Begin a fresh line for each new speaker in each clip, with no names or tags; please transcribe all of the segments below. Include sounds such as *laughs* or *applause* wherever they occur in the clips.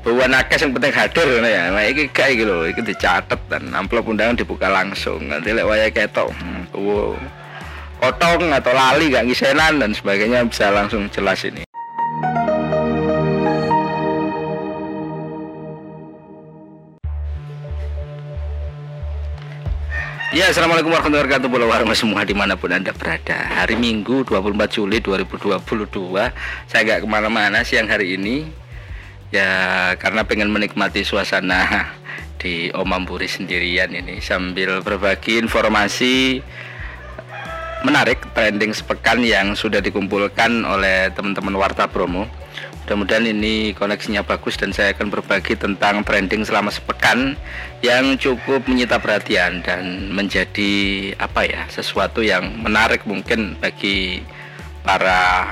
Bawa nakes yang penting hadir ya. Nah, ini kayak gitu loh, ini dicatat dan amplop undangan dibuka langsung. Nanti lek waya ketok, hmm, wow. Kotong atau lali gak ngisenan dan sebagainya bisa langsung jelas ini. Ya, Assalamualaikum warahmatullahi wabarakatuh Pulau Warma semua di mana pun Anda berada Hari Minggu 24 Juli 2022 Saya gak ke mana-mana siang hari ini Ya, karena pengen menikmati suasana *laughs* di Omampuri sendirian ini Sambil berbagi informasi menarik trending sepekan yang sudah dikumpulkan oleh teman-teman Warta Promo Mudah-mudahan ini koneksinya bagus dan saya akan berbagi tentang trending selama sepekan yang cukup menyita perhatian dan menjadi apa ya sesuatu yang menarik mungkin bagi para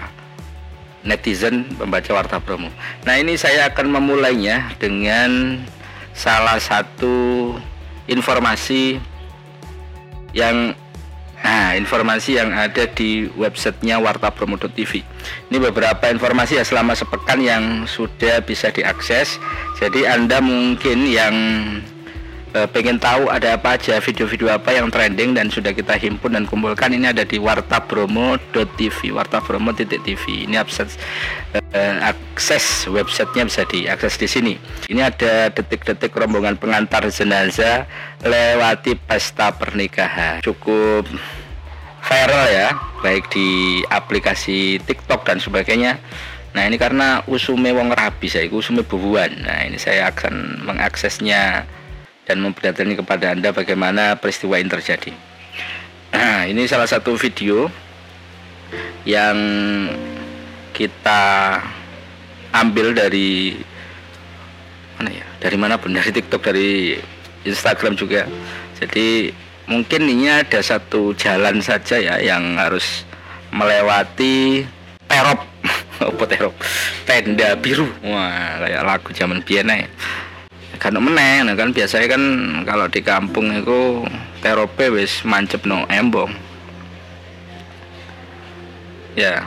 netizen pembaca Warta Promo. Nah ini saya akan memulainya dengan salah satu informasi yang Nah, informasi yang ada di websitenya wartapromo.tv. Ini beberapa informasi ya selama sepekan yang sudah bisa diakses. Jadi Anda mungkin yang pengen tahu ada apa aja video-video apa yang trending dan sudah kita himpun dan kumpulkan ini ada di wartapromo.tv wartapromo.tv ini akses e, akses websitenya bisa diakses di sini. Ini ada detik-detik rombongan pengantar jenazah lewati pesta pernikahan. Cukup viral ya baik di aplikasi TikTok dan sebagainya. Nah ini karena usume wong rabi saya usume bubuan. Nah ini saya akan mengaksesnya dan memperlihatkan kepada Anda bagaimana peristiwa ini terjadi. Nah, *clears throat* ini salah satu video yang kita ambil dari mana ya? Dari mana pun dari TikTok, dari Instagram juga. Jadi mungkin ini ada satu jalan saja ya yang harus melewati terop *laughs* apa terop tenda biru wah kayak lagu zaman biasa ya kan meneh nah kan. Biasanya kan kalau di kampung itu terope wis mancep no embong. Ya.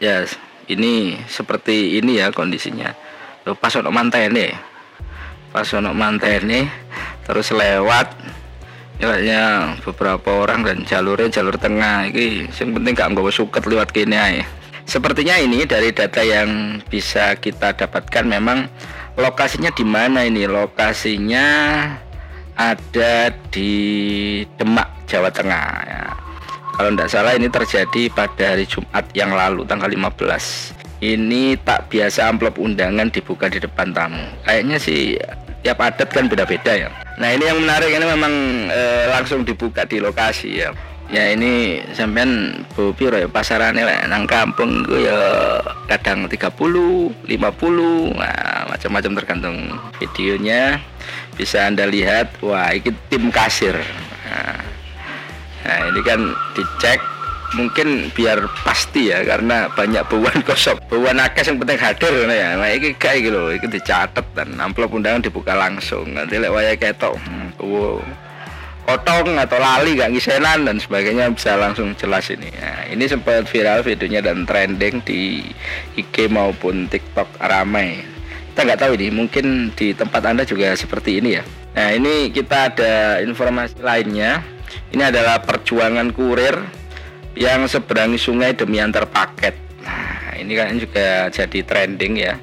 Ya ini seperti ini ya kondisinya. Lo pas ono mantene pas ono mantene terus lewat ya beberapa orang dan jalurnya jalur tengah. Ini yang penting gak nggak suket lewat kini aja Sepertinya ini dari data yang bisa kita dapatkan memang lokasinya di mana ini? Lokasinya ada di Demak, Jawa Tengah ya. Kalau tidak salah ini terjadi pada hari Jumat yang lalu tanggal 15. Ini tak biasa amplop undangan dibuka di depan tamu. Kayaknya sih tiap adat kan beda-beda ya. Nah ini yang menarik ini memang e, langsung dibuka di lokasi ya ya ini sampean piro ya? Pasarane lah nang kampung gue ya kadang 30 50 nah macam-macam tergantung videonya. Bisa anda lihat wah ini tim kasir. Nah, nah ini kan dicek mungkin biar pasti ya karena banyak bauan *laughs* kosong. Bauan nakes yang penting hadir ya. Nah ini kayak gitu ini dicatat dan amplop undangan dibuka langsung. Nanti lewat waya ketok hmm, wow potong atau lali gak ngisenan dan sebagainya bisa langsung jelas ini. Nah, ini sempat viral videonya dan trending di IG maupun TikTok ramai. Kita nggak tahu ini mungkin di tempat anda juga seperti ini ya. Nah ini kita ada informasi lainnya. Ini adalah perjuangan kurir yang seberangi sungai demi antar paket. Nah ini kan juga jadi trending ya.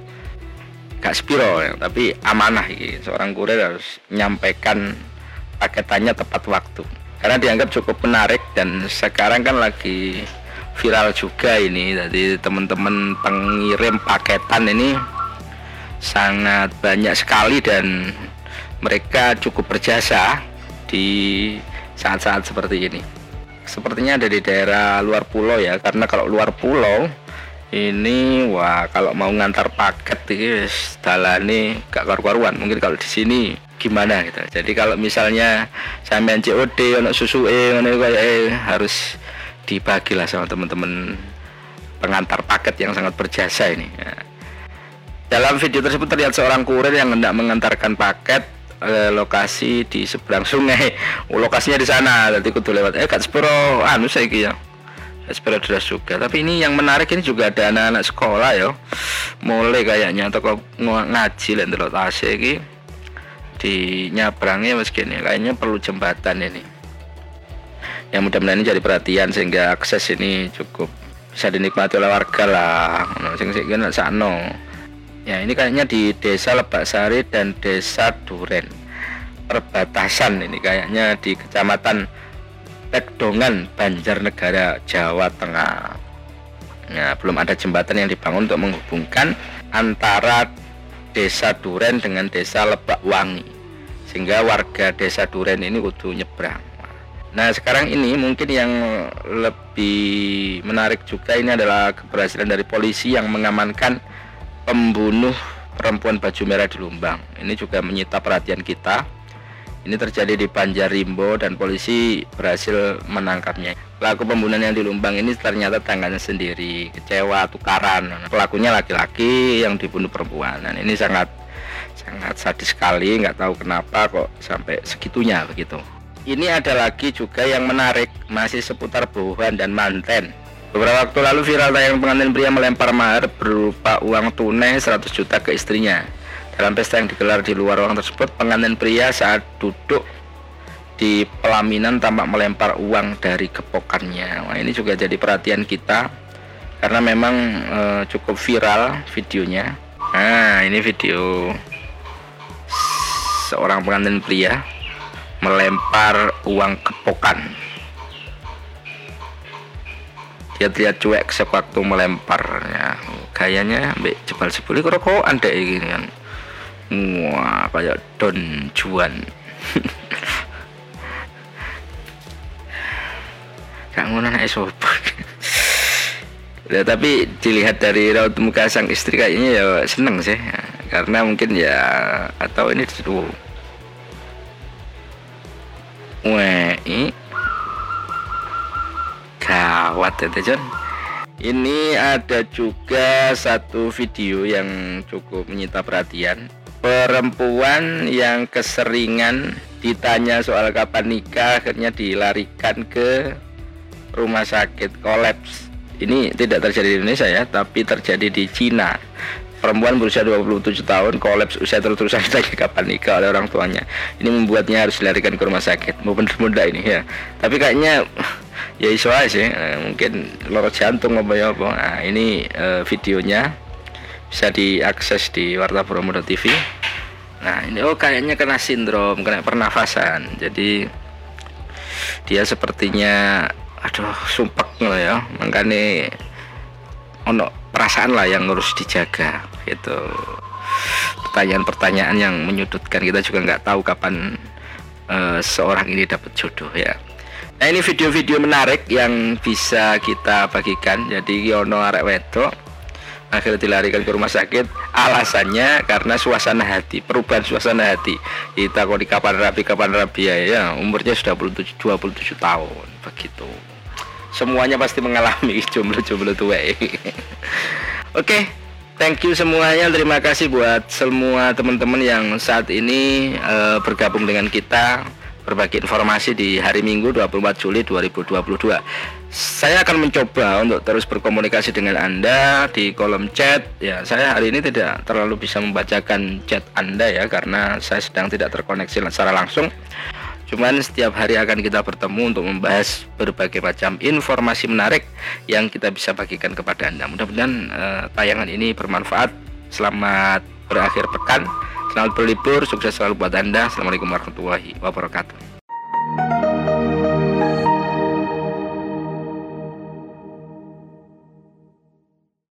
Gak spiro tapi amanah ini. Seorang kurir harus menyampaikan paketannya tepat waktu. Karena dianggap cukup menarik dan sekarang kan lagi viral juga ini. Jadi teman-teman pengirim paketan ini sangat banyak sekali dan mereka cukup berjasa di saat-saat seperti ini. Sepertinya ada di daerah luar pulau ya karena kalau luar pulau ini wah kalau mau ngantar paket ini dalane gak karu-karuan. Mungkin kalau di sini gimana gitu. Jadi kalau misalnya sampean COD ono susu eh kayak eh harus dibagi lah sama teman-teman pengantar paket yang sangat berjasa ini. Ya. dalam video tersebut terlihat seorang kurir yang hendak mengantarkan paket eh, lokasi di seberang sungai. *laughs* Oh, lokasinya di sana jadi kudu lewat. Eh sepuro anu saya ya. Esperaduras juga tapi ini yang menarik ini juga ada anak-anak sekolah ya. Mulai kayaknya atau ngaji lah delok tase iki di nyabrangnya meski ini kayaknya perlu jembatan ini. Yang mudah-mudahan ini jadi perhatian sehingga akses ini cukup bisa dinikmati oleh warga lah. Sing sing sano ya ini kayaknya di desa Lebak Sari dan desa Duren. Perbatasan ini kayaknya di kecamatan Tekdongan Banjarnegara Jawa Tengah. Nah, belum ada jembatan yang dibangun untuk menghubungkan antara desa Duren dengan desa Lebak Wangi sehingga warga desa Duren ini kudu nyebrang Nah sekarang ini mungkin yang lebih menarik juga ini adalah keberhasilan dari polisi yang mengamankan pembunuh perempuan baju merah di Lumbang ini juga menyita perhatian kita ini terjadi di Banjarimbo dan polisi berhasil menangkapnya. Pelaku pembunuhan yang di Lumbang ini ternyata tangannya sendiri, kecewa, tukaran. Pelakunya laki-laki yang dibunuh perempuan. Dan ini sangat sangat sadis sekali, nggak tahu kenapa kok sampai segitunya begitu. Ini ada lagi juga yang menarik, masih seputar bohongan dan manten. Beberapa waktu lalu viral tayang pengantin pria melempar mahar berupa uang tunai 100 juta ke istrinya. Dalam pesta yang digelar di luar ruang tersebut, pengantin pria saat duduk di pelaminan tampak melempar uang dari kepokannya. Wah, ini juga jadi perhatian kita karena memang e, cukup viral videonya. Nah, ini video seorang pengantin pria melempar uang kepokan. Dia lihat cuek sewaktu melemparnya. Gayanya ambek jebal sebuli kok anda ini kan wah kayak Don Juan *laughs* gak ngono ya tapi dilihat dari raut muka sang istri kayaknya ya seneng sih karena mungkin ya atau ini dulu Wei. Gawat ya John. Ini ada juga satu video yang cukup menyita perhatian. Perempuan yang keseringan ditanya soal kapan nikah akhirnya dilarikan ke rumah sakit kolaps. Ini tidak terjadi di Indonesia ya tapi terjadi di Cina perempuan berusia 27 tahun kolaps usia terus-terusan *laughs* ditanya kapan nikah oleh orang tuanya. Ini membuatnya harus dilarikan ke rumah sakit. Mau muda ini ya. Tapi kayaknya *laughs* ya iso aja sih. Eh, mungkin lorot jantung apa ya apa. Nah ini uh, videonya bisa diakses di Warta Bromo TV nah ini oh kayaknya kena sindrom kena pernafasan. Jadi dia sepertinya aduh sumpah ya. Makanya ono perasaan lah yang harus dijaga gitu pertanyaan-pertanyaan yang menyudutkan. Kita juga nggak tahu kapan uh, seorang ini dapat jodoh ya. Nah ini video-video menarik yang bisa kita bagikan. Jadi Yono arek wedok akhirnya dilarikan ke rumah sakit. Alasannya karena suasana hati perubahan suasana hati. Kita kok di kapan rapi kapan rapi ya, ya umurnya sudah 27, 27 tahun begitu. Semuanya pasti mengalami *laughs* jomblo-jomblo tua *laughs* oke thank you semuanya terima kasih buat semua teman-teman yang saat ini uh, bergabung dengan kita berbagi informasi di hari Minggu 24 Juli 2022. Saya akan mencoba untuk terus berkomunikasi dengan Anda di kolom chat. Ya, saya hari ini tidak terlalu bisa membacakan chat Anda ya karena saya sedang tidak terkoneksi secara langsung. Cuman setiap hari akan kita bertemu untuk membahas berbagai macam informasi menarik yang kita bisa bagikan kepada Anda. Mudah-mudahan uh, tayangan ini bermanfaat. Selamat berakhir pekan. Selamat berlibur, sukses selalu buat Anda. Assalamualaikum warahmatullahi wabarakatuh.